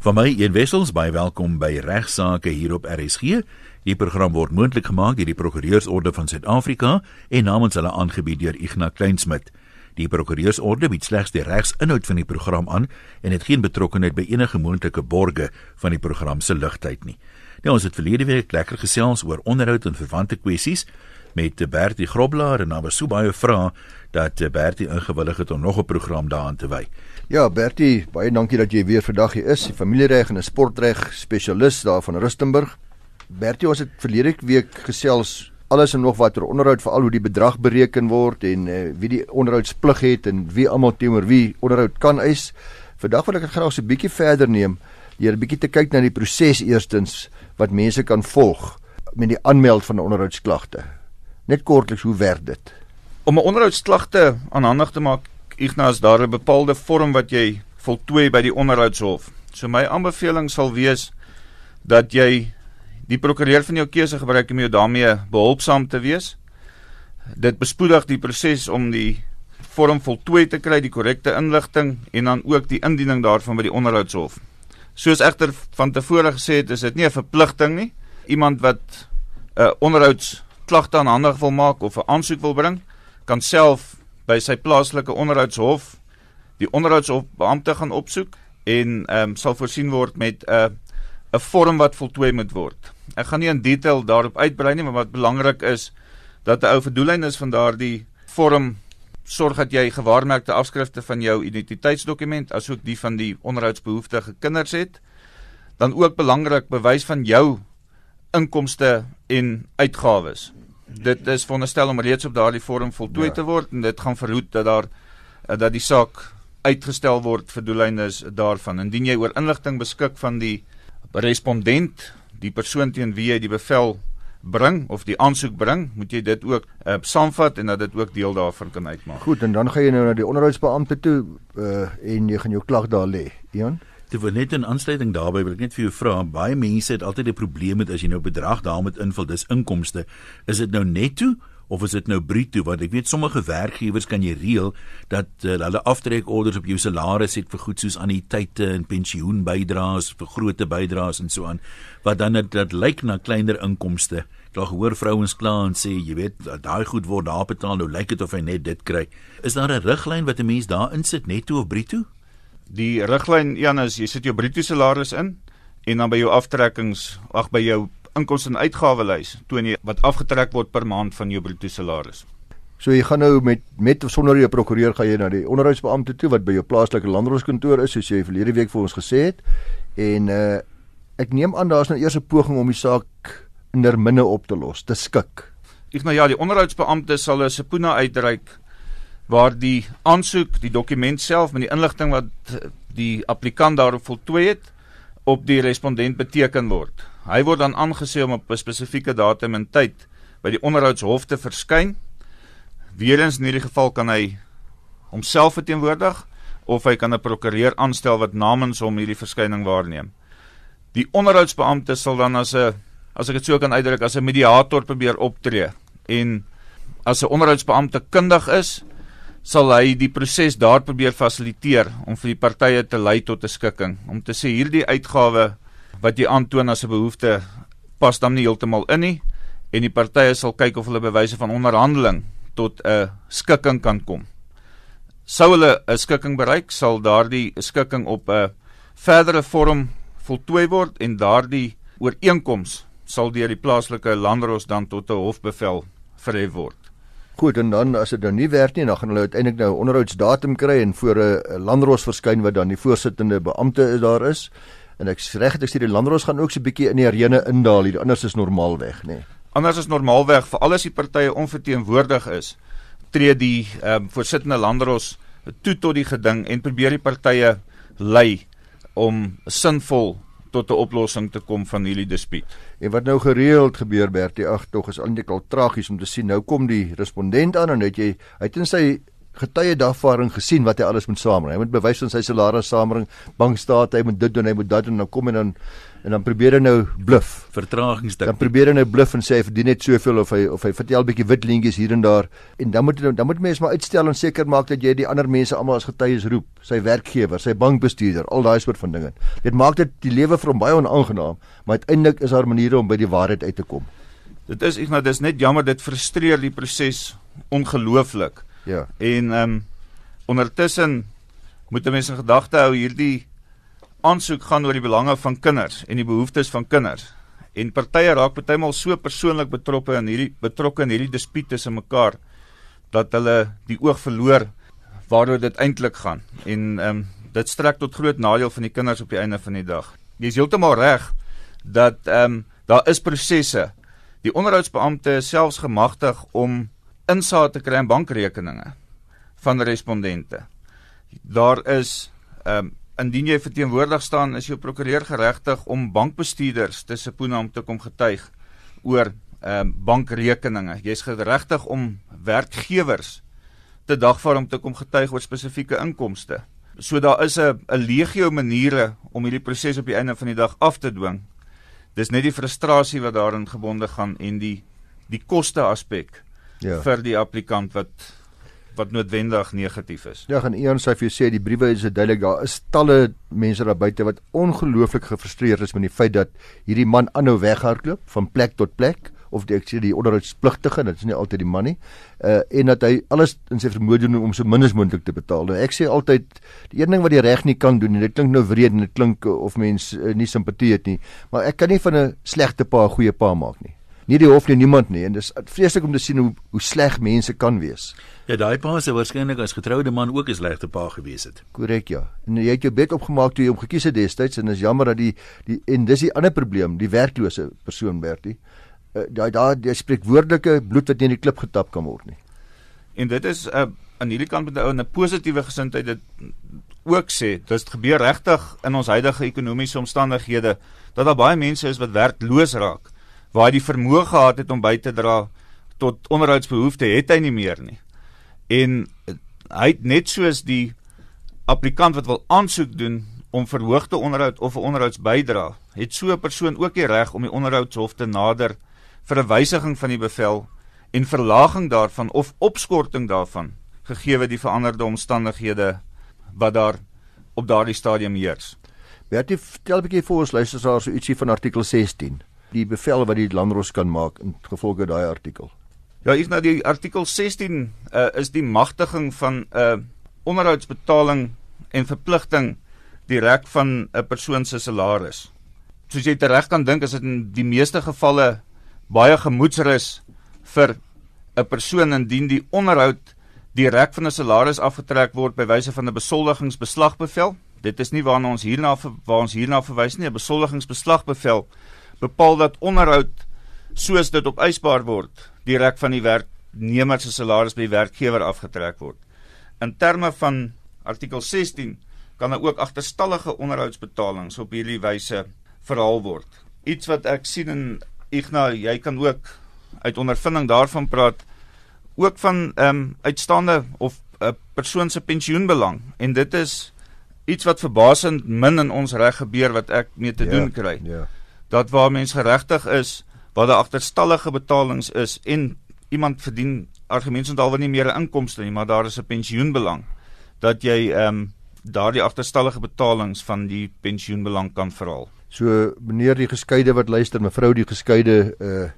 Van my een wessels baie welkom by regsaake hier op RSG. Die program word moontlik gemaak deur die Prokureursorde van Suid-Afrika en namens hulle aangebied deur Ignas Kleinsmid. Die Prokureursorde bied slegs die regsinhoud van die program aan en het geen betrokkeheid by enige moontlike borge van die program se ligtheid nie. Nou ons het verlede week lekker gesels oor onderhoud en verwante kwessies met Bertie Grobler en nou was so baie vrae dat Bertie ingewillig het om nog 'n program daaraan te wy. Ja, Bertie, baie dankie dat jy weer vandag hier is, die familiereg en 'n sportreg spesialis daar van Rustenburg. Bertie, ons het verlede week gesels alles en nog wat oor onderhoud veral hoe die bedrag bereken word en uh, wie die onderhoudsplig het en wie almal teenoor wie onderhoud kan eis. Vandag wil ek dit graag so 'n bietjie verder neem, deur 'n bietjie te kyk na die proses eerstens wat mense kan volg met die aanmeld van onderhoudsklagte. Net kortliks, hoe werk dit? Om 'n onderhoudsklagte aanhandig te maak, Ignas daar 'n bepaalde vorm wat jy voltooi by die onderhoudshof. So my aanbeveling sal wees dat jy die prokureur van jou keuse gebruik om jou daarmee behulpsaam te wees. Dit bespoedig die proses om die vorm voltooi te kry, die korrekte inligting en dan ook die indiening daarvan by die onderhoudshof. Soos egter van tevore gesê het, is dit nie 'n verpligting nie. Iemand wat 'n uh, onderhoudsklagte aanhandig wil maak of 'n aansoek wil bring, kan self by sy plaaslike onderhoudshof die onderhoudshofbeampte gaan opsoek en ehm um, sal voorsien word met 'n uh, 'n vorm wat voltooi moet word. Ek gaan nie in detail daarop uitbrei nie, maar wat belangrik is dat 'n ou verdoelyn is van daardie vorm sorg dat jy gewaarmerkte afskrifte van jou identiteitsdokument asook die van die onderhoudsbehoeftige kinders het. Dan ook belangrik bewys van jou inkomste en uitgawes dit is veronderstel om reeds op daardie vorm voltooi ja. te word en dit gaan verhoed dat daar eh, dat die saak uitgestel word vir doeleindes daarvan. Indien jy oor inligting beskik van die respondent, die persoon teen wie jy die bevel bring of die aansoek bring, moet jy dit ook uh, saamvat en dat dit ook deel daarvan kan uitmaak. Goed, en dan gaan jy nou na die onderhoudsbeampte toe uh, en jy gaan jou klag daar lê. Ian Dit word net 'n aansluiting daarbey wil ek net vir jou vra. Baie mense het altyd 'n probleem met as jy nou bedrag daarmee invul, dis inkomste. Is dit nou netto of is dit nou bruto? Want ek weet sommige werkgewers kan jy reël dat uh, hulle aftrekorders op jou salaris het vir goed soos anniteite en pensioenbydraes, vir grootte bydraes en so aan. Wat dan dit dit lyk na kleiner inkomste. Daar hoor vrouens kla en sê, jy weet, daai goed word daar betaal, nou lyk dit of hy net dit kry. Is daar 'n riglyn wat 'n mens daar insit netto of bruto? Die riglyn Jan is jy sit jou bruto salaris in en dan by jou aftrekkings, ag by jou inkomste en uitgawelys toon jy wat afgetrek word per maand van jou bruto salaris. So jy gaan nou met met sonder jou prokureur gaan jy na die onderhoudsbeampte toe wat by jou plaaslike landrooskantoor is soos jy verlede week vir ons gesê het en uh ek neem aan daar's nou eers 'n poging om die saak inderminne op te los, te skik. Ek nou ja, die onderhoudsbeampte sal 'n subpoena uitreik waar die aansoek, die dokument self met die inligting wat die applikant daarop voltooi het op die respondent beteken word. Hy word dan aangesê om op 'n spesifieke datum en tyd by die onderhoudshof te verskyn. Weerens in hierdie geval kan hy homself verteenwoordig of hy kan 'n prokureur aanstel wat namens hom hierdie verskyning waarneem. Die onderhoudsbeampte sal dan as 'n as ek dit so kan uitdruk as 'n mediator probeer optree en as 'n onderhoudsbeampte kundig is, sal hy die proses daar probeer fasiliteer om vir die partye te lei tot 'n skikking om te sê hierdie uitgawe wat jy aantoon as 'n behoefte pas dan nie heeltemal in nie en die partye sal kyk of hulle bewyse van onderhandeling tot 'n skikking kan kom. Sou hulle 'n skikking bereik, sal daardie skikking op 'n verdere vorm voltooi word en daardie ooreenkoms sal deur die plaaslike landros dan tot 'n hofbevel verhef word. Goed en dan as dit nou nie werk nie, dan gaan hulle uiteindelik nou 'n onderhoudsdatum kry en voor 'n landros verskyn wat dan die voorsittende beampte is daar is. En ek reg het ek sê die landros gaan ook so 'n bietjie in die arene indaal hier. Anders is normaalweg, nê. Nee. Anders is normaalweg vir al die partye onverteenwoordig is, tree die ehm um, voorsittende landros toe tot die geding en probeer die partye lei om sinvol tot 'n oplossing te kom van hierdie dispuut. En wat nou gereeld gebeur Bertie, ag tog is eintlik al tragies om te sien. Nou kom die respondent aan en het jy hy het in sy getuie dagvaarding gesien wat hy alles moet saambring. Hy moet bewys van sy salaris saambring, bankstate, hy moet dit doen, hy moet dat doen en dan kom hy dan en dan probeer hy nou bluf. Vertragingsdik. Dan probeer hy nou bluf en sê hy verdien net soveel of hy of hy vertel bietjie wit leentjies hier en daar en dan moet dan moet mense maar uitstel en seker maak dat jy die ander mense almal as getuies roep, sy werkgewer, sy bankbestuurder, al daai soort van dinge. Dit maak dit die lewe vir hom baie onaangenaam, maar uiteindelik is daar maniere om by die waarheid uit te kom. Dit is Ignas, dis net jammer dit frustreer die proses ongelooflik. Ja. En ehm um, ondertussen moet mense in gedagte hou hierdie aansoek gaan oor die belange van kinders en die behoeftes van kinders. En partye raak partymal so persoonlik betrokke in hierdie betrokke in hierdie dispuut tussen mekaar dat hulle die oog verloor waaroor dit eintlik gaan. En ehm um, dit strek tot groot nadeel van die kinders op die einde van die dag. Jy is heeltemal reg dat ehm um, daar is prosesse. Die onderhoudsbeampte is selfs gemagtig om insae te kry in bankrekeninge van respondente. Daar is ehm um, indien jy verteenwoordig staan, is jou prokureur geregtig om bankbestuurders te sepoena om te kom getuig oor ehm um, bankrekeninge. Jy's geregtig om werkgewers te dagvaar om te kom getuig oor spesifieke inkomste. So daar is 'n 'n legio maniere om hierdie proses op die einde van die dag af te dwing. Dis net die frustrasie wat daarin gebonde gaan en die die koste aspek ja. vir die applikant wat wat noodwendig negatief is. Ja, gaan Ian sê vir jou sê die briewe is duidelik daar is talle mense daar buite wat ongelooflik gefrustreerd is met die feit dat hierdie man aanhou weghardloop van plek tot plek of die ek sê die onderhoudspligtige dit is nie altyd die man nie uh en dat hy alles in sy vermoë doen om so min as moontlik te betaal. Nou ek sê altyd die een ding wat die reg nie kan doen en dit klink nou wreed en dit klink of mens uh, nie simpatie het nie, maar ek kan nie van 'n slegte pa 'n goeie pa maak nie nie die hof nie niemand nie en dis vreeslik om te sien hoe hoe sleg mense kan wees. Ja, daai pa se waarskynlik as getroude man ook 'n slegte pa gewees het. Korrek ja. En jy het jou bed opgemaak toe jy hom gekies het destyds en is jammer dat die die en dis die ander probleem, die werklose persoon Bertie. Uh, daai daai die spreekwoordelike bloed wat nie in die klip getap kan word nie. En dit is 'n uh, aan hierdie kant met 'n positiewe gesindheid dit ook sê, dit gebeur regtig in ons huidige ekonomiese omstandighede dat daar baie mense is wat werkloos raak waar hy die vermoë gehad het om by te dra tot onderhoudsbehoeftes het hy nie meer nie. En hy het net soos die applikant wat wil aansoek doen om verhoogde onderhoud of 'n onderhoudsbydra, het so 'n persoon ook die reg om die onderhoudshof te nader vir 'n wysiging van die bevel en verlaging daarvan of opskorting daarvan gegee die veranderde omstandighede wat daar op daardie stadium heers. Bertie, vertel 'n bietjie vir ons luisteraars so ietsie van artikel 16 die bevel wat die landros kan maak in gevolge daai artikel. Ja, hier nou die artikel 16 uh, is die magtiging van 'n uh, onderhoudsbetaling en verpligting direk van 'n persoon se salaris. Soos jy reg kan dink, is dit in die meeste gevalle baie gemoedsrus vir 'n persoon indien die onderhoud direk van 'n salaris afgetrek word by wyse van 'n besoldigingsbeslagbevel. Dit is nie waarna ons hierna waar ons hierna verwys nie, 'n besoldigingsbeslagbevel bepaal dat onderhoud soos dit opeisbaar word direk van die werknemer se salaris by die werkgewer afgetrek word. In terme van artikel 16 kan daar ook agterstallige onderhoudsbetalings op hierdie wyse verhaal word. Iets wat ek sien in Igna, jy kan ook uit ondervinding daarvan praat ook van ehm um, uitstaande of 'n persoon se pensioenbelang en dit is iets wat verbasend min in ons reg gebeur wat ek mee te ja, doen kry. Ja dat waar mens geregtig is, waar daar agterstallige betalings is en iemand verdien argumente dalk nie meer 'n inkomste nie, maar daar is 'n pensioenbelang dat jy ehm um, daardie agterstallige betalings van die pensioenbelang kan verhaal. So meneer die geskeide wat luister, mevrou die geskeide uh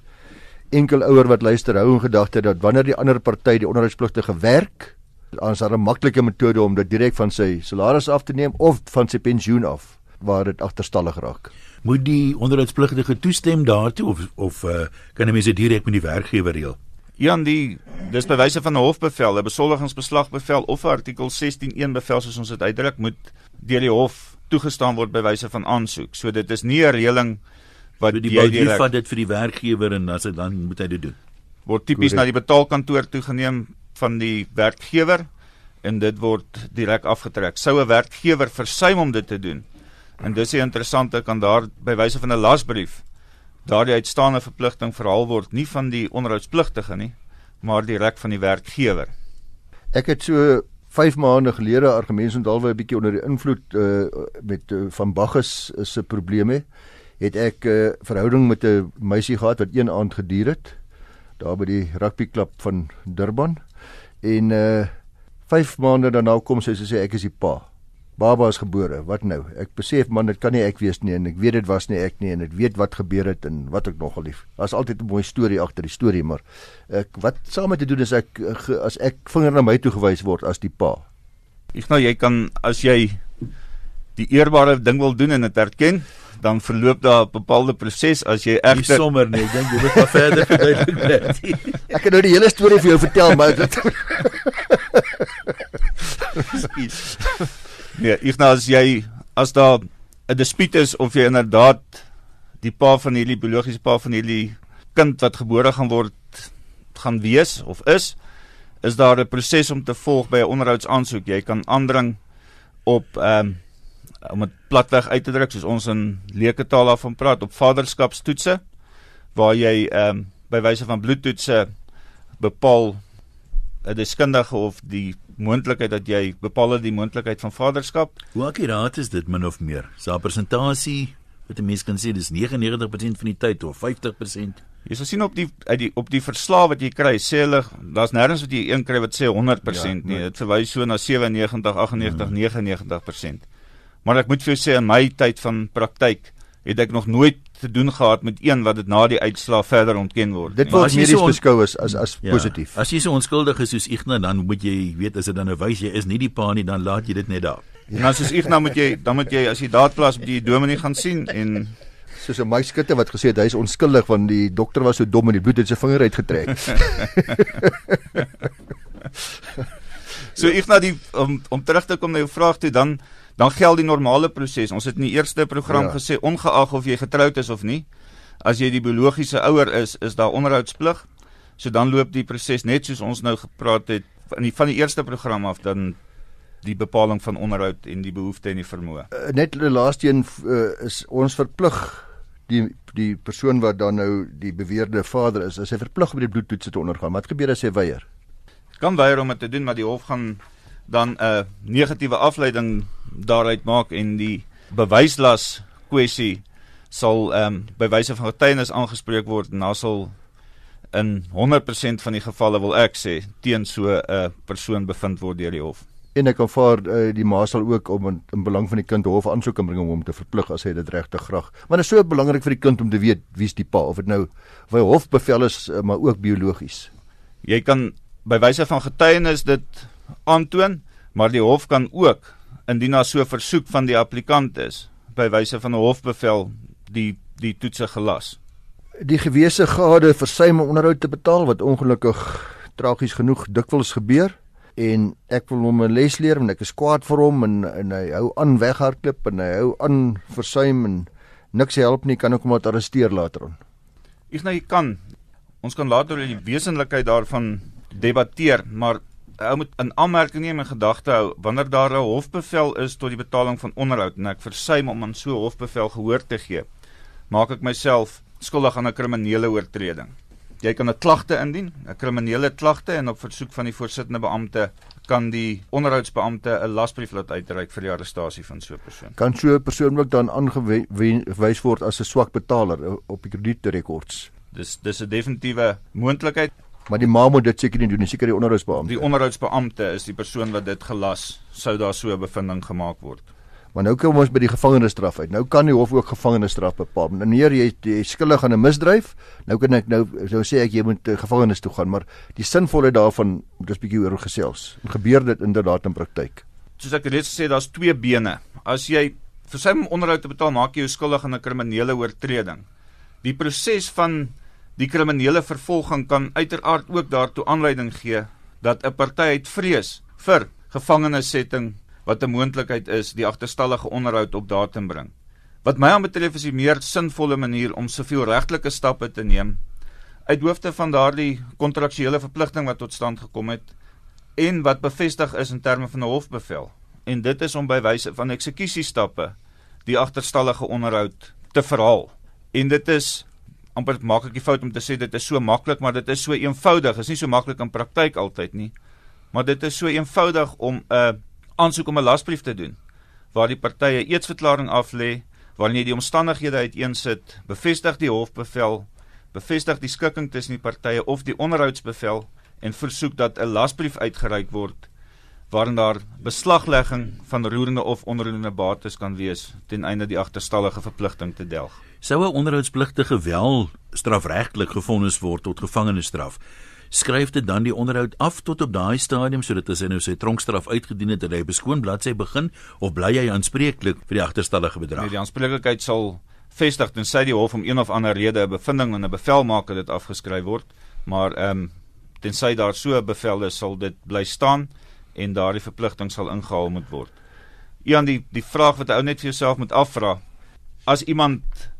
enkel ouer wat luister, hou in gedagte dat wanneer die ander party die onderhoudspligtige werk, dan is daar 'n maklike metode om dit direk van sy salaris af te neem of van sy pensioen af waar dit agterstallig raak moet die onderhoudspligtige toestem daartoe of of uh, kan 'n mens dit direk met die werkgewer reël? Ja, die dis bewyse van 'n hofbevel, 'n besoldigingsbeslagbevel of artikel 16.1 bevel soos ons dit uitdruk moet deur die hof toegestaan word by wyse van aansoek. So dit is nie 'n reëling wat die jy direk vat dit vir die werkgewer en as dit dan moet hy dit doen. Word tipies na die betaalkantoor toegeneem van die werkgewer en dit word direk afgetrek. Sou 'n werkgewer versuim om dit te doen, En dis 'n interessante kan daar by wyse van 'n lasbrief daardie uitstaande verpligting verhaal word nie van die onderhoudspligtige nie, maar direk van die werkgewer. Ek het so 5 maande gelede argumente onthaalwe 'n bietjie onder die invloed uh met uh, van Baggus se probleme het ek 'n uh, verhouding met 'n meisie gehad wat een aand gedier het daar by die rugbyklub van Durban en uh 5 maande daarna kom sy sê ek is die pa. Baba is gebore. Wat nou? Ek besef man, dit kan nie ek wees nie en ek weet dit was nie ek nie en ek weet wat gebeur het en wat ek nogal lief. Daar's altyd 'n mooi storie agter die storie, maar ek wat saam met te doen is ek as ek vinger na my toe gewys word as die pa. Ek nou jy kan as jy die eerbare ding wil doen en dit erken, dan verloop daar 'n bepaalde proses as jy egter Nie sommer nie, ek dink jy moet maar verder verduidelik. ek het nou die hele storie vir jou vertel, maar dit Ja, ek nou as jy as daar 'n dispuut is of jy inderdaad die pa van hierdie biologiese pa van hierdie kind wat gebore gaan word gaan wees of is, is daar 'n proses om te volg by 'n onderhoudsaansoek. Jy kan aandring op ehm um, om dit platweg uit te druk soos ons in leuke taal daarvan praat op vaderskapstoetse waar jy ehm um, by wyse van bloedtoetse bepaal deskundige of die moontlikheid dat jy bepaal die moontlikheid van vaderskap. Hoe akkuraat is dit min of meer? Sa persentasie wat 'n mens kan sê dis 99% van die tyd of 50%. Jy sal sien op die uit die op die verslae wat jy kry, sê hulle daar's nêrens wat jy een kry wat sê 100% ja, nie. Dit verwys so na 97, 98, hmm. 99%. Maar ek moet vir jou sê in my tyd van praktyk het ek nog nooit te doen gehad met een wat dit na die uitslaa verder ontken word. Dit word medies so beskou as as, as ja, positief. As jy so onskuldig is soos Ignas dan moet jy weet as dit dan nou wys jy is nie die pa nie dan laat jy dit net daar. Ja. En as jy Ignas moet jy dan moet jy as jy daadplaas moet jy die dominee gaan sien en soos 'n meiskutte wat gesê het hy is onskuldig want die dokter was so dom en die bloed het sy vinger uitgetrek. so Ignas die om om terug te kom na jou vraag toe dan dan geld die normale proses. Ons het in die eerste program ja. gesê ongeag of jy getroud is of nie, as jy die biologiese ouer is, is daar onderhoudsplig. So dan loop die proses net soos ons nou gepraat het in die van die eerste program af dan die bepaling van onderhoud en die behoefte en die vermoë. Uh, net die laaste een uh, is ons verplig die die persoon wat dan nou die beweerde vader is, is hy verplig om die bloedtoetse te ondergaan. Wat gebeur as hy weier? Kan weier om dit te doen, maar die hof gaan dan 'n uh, negatiewe afleiding daaruit maak en die bewyslas kwessie sal ehm um, by wyse van getuienis aangespreek word en dan sal in 100% van die gevalle wil ek sê teen so 'n uh, persoon bevind word deur die hof. En ek aanvaar uh, die ma sal ook om in, in belang van die kind hof aansoek kan bring om hom te verplig as hy dit regtig graag. Want dit is so belangrik vir die kind om te weet wie's die pa of dit nou by hofbevel is uh, maar ook biologies. Jy kan by wyse van getuienis dit aantoon, maar die hof kan ook indien daar so 'n versoek van die applikant is by wyse van 'n hofbevel die die toetse gelas. Die gewese gade versuim om onderhoud te betaal wat ongelukkig tragies genoeg dikwels gebeur en ek wil hom 'n les leer want ek is kwaad vir hom en en hy hou aan weghardloop en hy hou aan versuim en niks help nie kan ek hom wat arresteer later on. Ek nou jy kan ons kan later oor die wesenlikheid daarvan debatteer maar ou moet 'n aanmerking neem en gedagte hou wanneer daar 'n hofbevel is tot die betaling van onderhoud en ek versuim om aan so 'n hofbevel gehoor te gee, maak ek myself skuldig aan 'n kriminele oortreding. Jy kan 'n klagte indien, 'n kriminele klagte en op versoek van die voorsittende beampte kan die onderhoudsbeampte 'n lasbrief laat uitreik vir die arrestasie van so 'n persoon. Kan so 'n persoon ook dan aangewys word as 'n swak betaler op die kredietrekords? Dis dis 'n definitiewe moontlikheid. Maar die ma moet dit seker nie doen nie, seker die onderhoudsbeampte. Die onderhoudsbeampte is die persoon wat dit gelas sou daar so 'n bevinding gemaak word. Maar nou kom ons by die gevangenisstraf uit. Nou kan die hof ook gevangenisstraf bepaal. Wanneer jy jy skuldig aan 'n misdryf, nou kan ek nou sou sê ek jy moet uh, gevangenis toe gaan, maar die sinvolheid daarvan moet ons bietjie oor gesels. Gebeur dit inderdaad in praktyk? Soos ek reeds gesê, daar's twee bene. As jy versuim om onderhoud te betaal, maak jy jou skuldig aan 'n kriminele oortreding. Die proses van Die kriminele vervolging kan uiteraard ook daartoe aanleiding gee dat 'n party uit vrees vir gevangenissetting wat 'n moontlikheid is, die agterstallige onderhoud op datum bring. Wat my aanbetref is die meer sinvolle manier om soveel regtelike stappe te neem uit hoofde van daardie kontraktuele verpligting wat tot stand gekom het en wat bevestig is in terme van 'n hofbevel. En dit is om by wyse van eksekusiestappe die agterstallige onderhoud te verhaal. En dit is amper maak ek die fout om te sê dit is so maklik, maar dit is so eenvoudig. Dit is nie so maklik in praktyk altyd nie. maar dit is so eenvoudig om 'n uh, aansoek om 'n lasbrief te doen waar die partye eetsverklaring aflê, waarin jy die omstandighede uiteensit, bevestig die hofbevel, bevestig die skikking tussen die partye of die onderhoudsbevel en versoek dat 'n lasbrief uitgereik word waarin daar beslaglegging van roerende of onroerende bates kan wees ten einde die agterstallige verpligting te delg. Sou 'n onderhoudspligtige wel strafregtelik gefonnis word tot gevangenisstraf, skryf dit dan die onderhoud af tot op daai stadium sodat as hy nou sy tronkstraf uitgedien het en hy beskoon bladsy begin of bly hy aanspreeklik vir die agterstallige bedrag? Nee, die aanspreeklikheid sal vestig tensy die hof om een of ander rede 'n bevinding en 'n bevel maak dat dit afgeskryf word, maar ehm um, tensy daar so 'n bevel is, sal dit bly staan en daardie verpligting sal ingehaal moet word. Ian die die vraag wat ou net vir jouself moet afvra, as iemand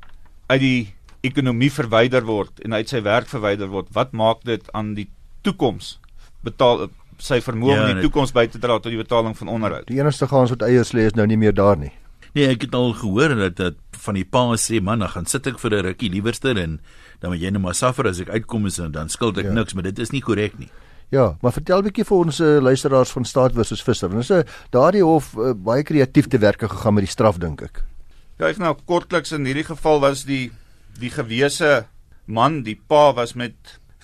uit die ekonomie verwyder word en uit sy werk verwyder word, wat maak dit aan die toekoms? Betaal sy vermoë om ja, die toekoms by te dra tot die betaling van onderhoud. Die enigste kans wat eiers lê is nou nie meer daar nie. Nee, ek het al gehoor dat dat van die pa sê man, dan gaan sit ek vir 'n rukkie liewerster en dan moet jy net maar suffer as ek uitkom is en dan skuld ek ja. niks, maar dit is nie korrek nie. Ja, maar vertel 'n bietjie vir ons uh, luisteraars van Staat versus Visser. Ons is daardie hof uh, baie kreatief te werk gegaan met die straf dink ek. Ek nou kortliks in hierdie geval was die die gewese man, die pa was met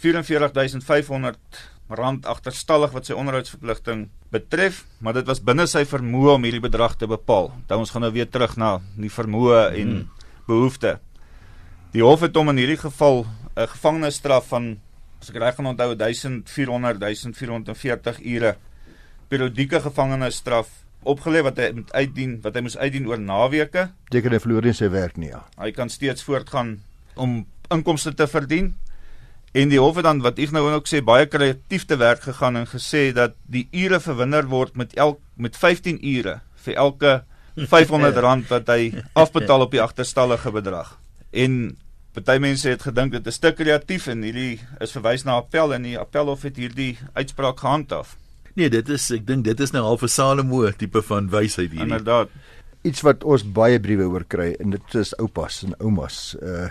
44500 rand agterstallig wat sy onderhoudsverpligting betref, maar dit was binne sy vermoë om hierdie bedrag te bepaal. Dan ons gaan nou weer terug na die vermoë en hmm. behoeftes. Die hof het hom in hierdie geval 'n gevangenisstraf van as ek reg kan onthou 1400 1440 ure periodieke gevangenisstraf opgelê wat hy moet uitdien wat hy moes uitdien oor naweke. Teken hy verloor nie sy werk nie ja. Hy kan steeds voortgaan om inkomste te verdien. En die hof het dan wat ek nou ook sê baie kreatief te werk gegaan en gesê dat die ure verwinder word met elk met 15 ure vir elke 500 rand wat hy afbetaal op die agterstallige bedrag. En party mense het gedink dit is te kreatief en hierdie is verwys na appel en die appelhof het hierdie uitspraak gehandhaaf. Nee, dit is ek dink dit is nou half 'n Salomo tipe van wysheid hierdie. Inderdaad. Iets wat ons baie briewe oor kry en dit is oupas en oumas. Uh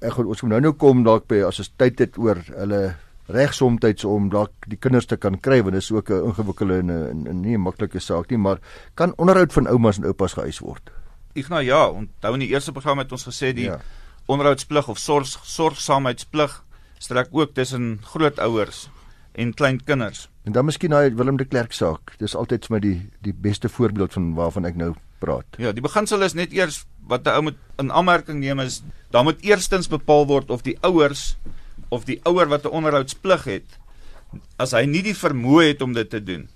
ek gaan ons moet nou nou kom dalk by as ons tyd het oor hulle regsomtyds om dalk die kinders te kan kry want dit is ook 'n ingewikkelde en 'n nie 'n maklike saak nie maar kan onderhoud van oumas en oupas geëis word. Ek nou ja, onthou in die eerste program het ons gesê die ja. onderhoudsplig of sorg sorgsaamheidsplig strek ook tussen grootouers en kleinkinders. En dan miskien daai Willem de Klerk saak. Dis altyd vir my die die beste voorbeeld van waarvan ek nou praat. Ja, die beginsel is net eers wat 'n ou moet in aanmerking neem is dan moet eerstens bepaal word of die ouers of die ouer wat 'n onderhoudsplig het as hy nie die vermoë het om dit te doen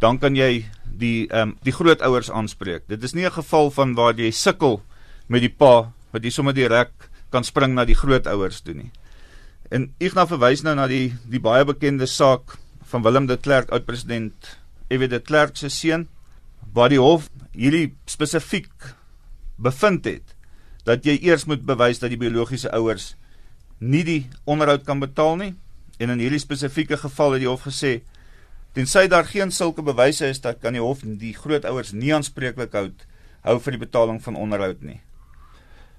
dan kan jy die ehm um, die grootouers aanspreek. Dit is nie 'n geval van waar jy sukkel met die pa wat jy sommer direk kan spring na die grootouers toe nie. En nou verwys nou na die die baie bekende saak van Willem de Klerk oud-president F.W. de Klerk se seun waar die hof hierdie spesifiek bevind het dat jy eers moet bewys dat die biologiese ouers nie die onderhoud kan betaal nie en in hierdie spesifieke geval het die hof gesê tensy daar geen sulke bewyse is dat kan die hof die grootouers nie aanspreeklik hou hou vir die betaling van onderhoud nie.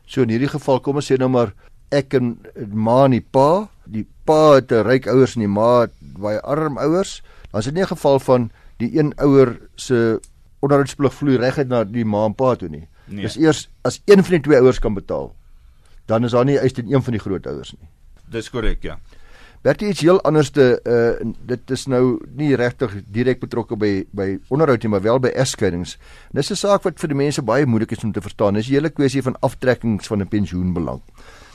So in hierdie geval kom ons sê nou maar ek en ma en die pa, die pa het 'n ryk ouers en die ma het baie arm ouers, dan is dit nie 'n geval van die een ouer se onderhoudsplig vloei reguit na die ma en pa toe nie. Nee. Dis eers as een van die twee ouers kan betaal, dan is daar nie eis teen een van die grootouers nie. Dis korrek, ja. Bertie iets heel anderste uh dit is nou nie regtig direk betrokke by by onderhoud nie, maar wel by egskeidings. Dis 'n saak wat vir die mense baie moeilik is om te verstaan. Dis 'n hele kwessie van aftrekkings van 'n pensioenbelang.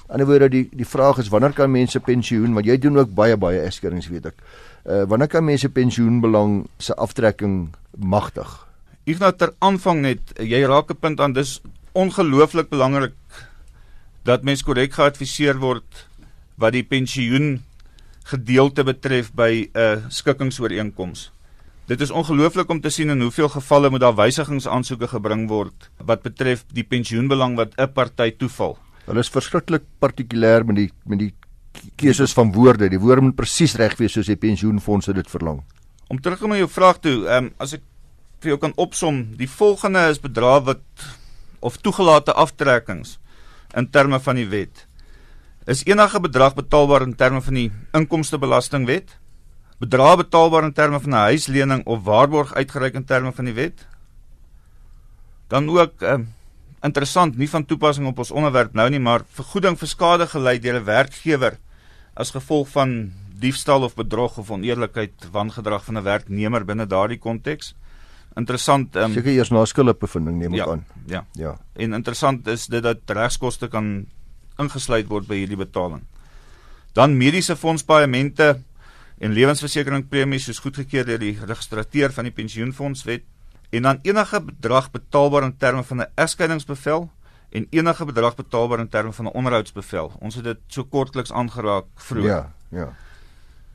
Aan die woorde die die vraag is wanneer kan mense pensioen, want jy doen ook baie baie egskeidings weet ek. Uh wanneer kan mense pensioenbelang se aftrekking magtig? Nou ter aanvang net, jy raak 'n punt aan, dis ongelooflik belangrik dat mens korrek geadviseer word wat die pensioen gedeelte betref by 'n uh, skikkingsooreenkoms. Dit is ongelooflik om te sien in hoeveel gevalle moet daar wysigingsaansoeke gebring word wat betref die pensioenbelang wat 'n party toeval. Hulle is verskriklik partikulêr met die met die keuses van woorde. Die woorde moet presies reg wees soos die pensioenfondse dit verlang. Om terug om jou vraag toe, ehm um, as ek vir jou kan opsom, die volgende is bedrae wat of toegelate aftrekkings in terme van die wet. Is enige bedrag betaalbaar in terme van die inkomstebelastingwet? bedrae betaalbaar in terme van 'n huislening of waarborg uitgereik in terme van die wet. Dan ook uh, interessant, nie van toepassing op ons onderwerp nou nie, maar vergoeding vir skade gelei deur 'n werkgewer as gevolg van diefstal of bedrog of oneerlikheid wangedrag van 'n werknemer binne daardie konteks. Interessant. Um, Seker eers na skuldbevinding neem ek ja, aan. Ja. Ja. En interessant is dit dat regskoste kan ingesluit word by hierdie betaling. Dan mediese fondspaemente en lewensversekeringspremies soos goedgekeur deur die registrateur van die pensioenfondswet en dan enige bedrag betaalbaar in terme van 'n egskeidingsbevel en enige bedrag betaalbaar in terme van 'n onderhoudsbevel. Ons het dit so kortliks aangeraak vroeër. Ja, ja.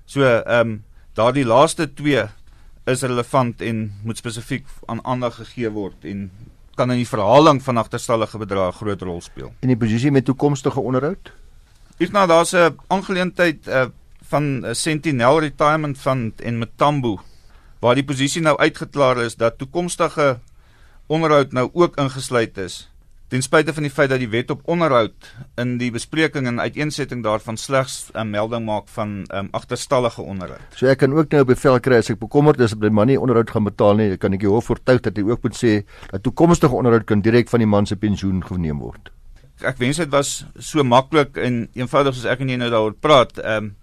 So, ehm um, daardie laaste twee is relevant en moet spesifiek aan aandag gegee word en kan in die verhaling van agterstallige bedrae 'n groot rol speel. En die posisie met toekomstige onderhoud? Ek nou daar's 'n aangeleentheid uh, van Sentinel Retirement Fund en Metambo waar die posisie nou uitgeklaar is dat toekomstige onderhoud nou ook ingesluit is ten spyte van die feit dat die wet op onderhoud in die bespreking en uiteensetting daarvan slegs 'n melding maak van um, agterstallige onderhoud. So ek kan ook nou bevel kry as ek bekommerd is dat my man nie onderhoud gaan betaal nie, kan ek die hof voortuig dat hy ook moet sê dat toekomstige onderhoud kan direk van die man se pensioen geneem word. Ek wens dit was so maklik en eenvoudig soos ek en jy nou daaroor praat. Ehm um,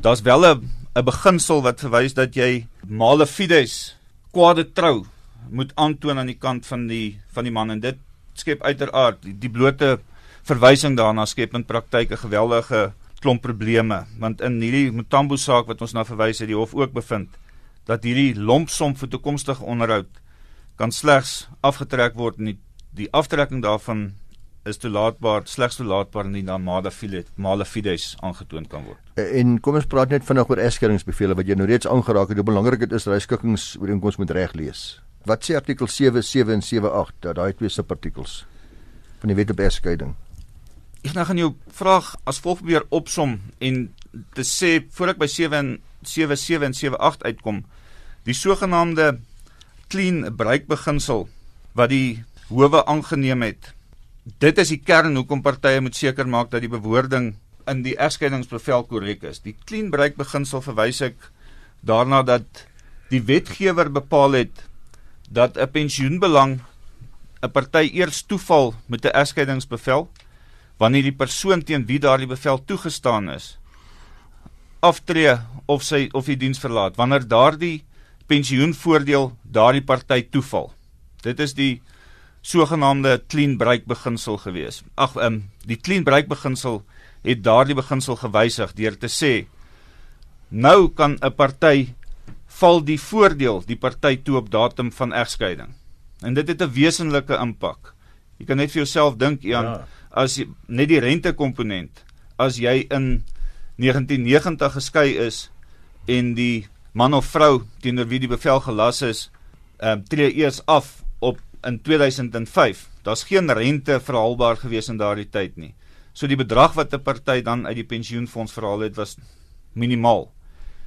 daar's wel 'n 'n beginsel wat verwys dat jy male fides kwade trou moet aantoon aan die kant van die van die man. En dit skep uiteraard die, die blote verwysing daarna skep in praktyk 'n geweldige klomp probleme. Want in hierdie Mutambo saak wat ons na verwys het die hof ook bevind dat hierdie lompsom vir toekomstige onderhoud kan slegs afgetrek word. En die, die aftrekking daarvan is toelaatbaar slegs toelaatbaar indien dan male fides aangetoon kan word. En kom ons praat net vinnig oor eskeringsbevele wat jy nou reeds aangeraak het. Hoe belangrik dit is dat hy skikkingsooreenkomste moet reg lees. Wat sê artikel 77 en 78 dat daai twee subartikels van die wet op egskeiding? Ek nou gaan jou vraag as volg probeer opsom en te sê voor ek by 7 en 77 en 78 uitkom, die sogenaamde clean break beginsel wat die howe aangeneem het dit is die kern hoekom partye moet seker maak dat die bewoording in die egskeidingsbevel korrek is. Die clean break beginsel verwys ek daarna dat die wetgewer bepaal het dat 'n pensioenbelang 'n party eers toeval met 'n egskeidingsbevel wanneer die persoon teen wie daardie bevel toegestaan is aftree of sy of die diens verlaat wanneer daardie pensioenvoordeel daardie party toeval. Dit is die sogenaamde clean break beginsel gewees. Ag, ehm um, die clean break beginsel het daardie beginsel gewysig deur te sê nou kan 'n party val die voordeel die party toe op datum van egskeiding. En dit het 'n wesenlike impak. Jy kan net vir jouself dink Ian, ja. as jy, net die rentekomponent as jy in 1990 geskei is en die man of vrou teenoor wie die bevel gelas is, ehm um, tree eers af in 2005. Daar's geen rente verhaalbaar gewees in daardie tyd nie. So die bedrag wat 'n party dan uit die pensioenfonds verhaal het was minimaal.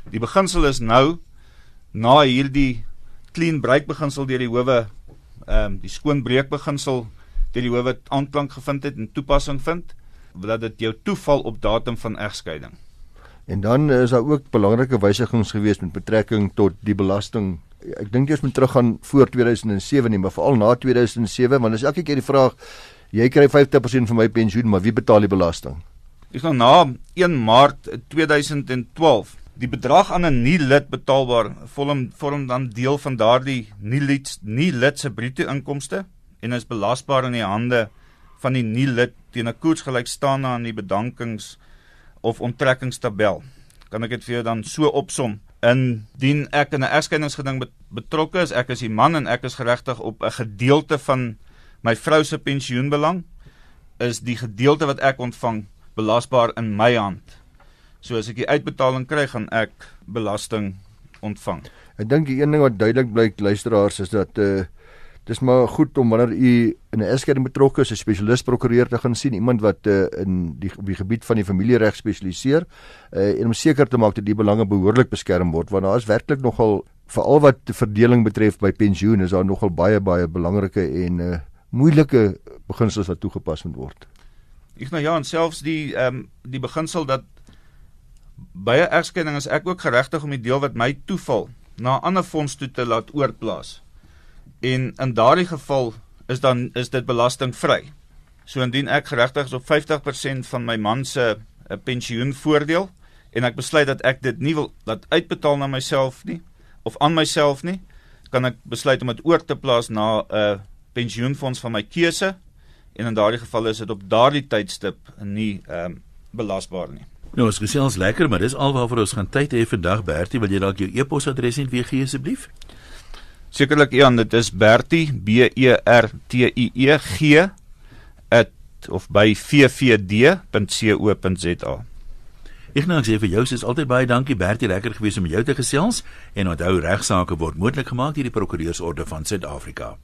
Die beginsel is nou na hierdie clean break beginsel deur die howe ehm um, die skoon breek beginsel deur die howe aanklank gevind het en toepassing vind dat dit jou toeval op datum van egskeiding. En dan is daar ook belangrike wysigings gewees met betrekking tot die belasting ek dink jy moet teruggaan voor 2007 nie, maar veral na 2007 want as elke keer die vraag jy kry 50% van my pensioen, maar wie betaal die belasting? Dis nou na 1 Maart 2012 die bedrag aan 'n nuwe lid betaalbaar vorm vorm dan deel van daardie nuwe lid nie lid se bruto inkomste en is belasbaar in die hande van die nuwe lid teen 'n koers gelykstaande aan die bedankings of onttrekkingstabel. Kan ek dit vir jou dan so opsom? Indien ek in 'n egskeidingsgeding betrokke is, ek is die man en ek is geregtig op 'n gedeelte van my vrou se pensioenbelang, is die gedeelte wat ek ontvang belasbaar in my hand. So as ek die uitbetaling kry, gaan ek belasting ontvang. Ek dink die een ding wat duidelik blyk luisteraars is dat uh dis maar goed om wanneer u in 'n egskeiding betrokke is, 'n spesialis prokureur te gaan sien, iemand wat uh, in die op die gebied van die familiereg spesialiseer, uh, en om seker te maak dat die belange behoorlik beskerm word, want daar is werklik nogal veral wat verdeling betref by pensioen, is daar nogal baie baie belangrike en uh, moeilike beginsels wat toegepas moet word. Ek nou ja, en selfs die ehm um, die beginsel dat by 'n egskeiding is ek ook geregtig om die deel wat my toeval na 'n ander fonds toe te laat oorplaas. En in daardie geval is dan is dit belastingvry. So indien ek geregtig is op 50% van my man se eh, pensioenvoordeel en ek besluit dat ek dit nie wil laat uitbetaal na myself nie of aan myself nie, kan ek besluit om dit oor te plaas na 'n uh, pensioenfonds van my keuse en in daardie geval is dit op daardie tydstip nie ehm um, belasbaar nie. Nou, ons gesels lekker, maar dis alwaar ons gaan tyd hê vandag. Bertie, wil jy dalk jou e-posadres net weer gee asseblief? Sekerlik Ian, dit is Bertie B E R T I E G @ of by vvd.co.za. Ek nou sê vir jou is altyd baie dankie Bertie, lekker gewees om jou te gesels en onthou regsaake word moontlik gemaak deur die Prokureursorde van Suid-Afrika.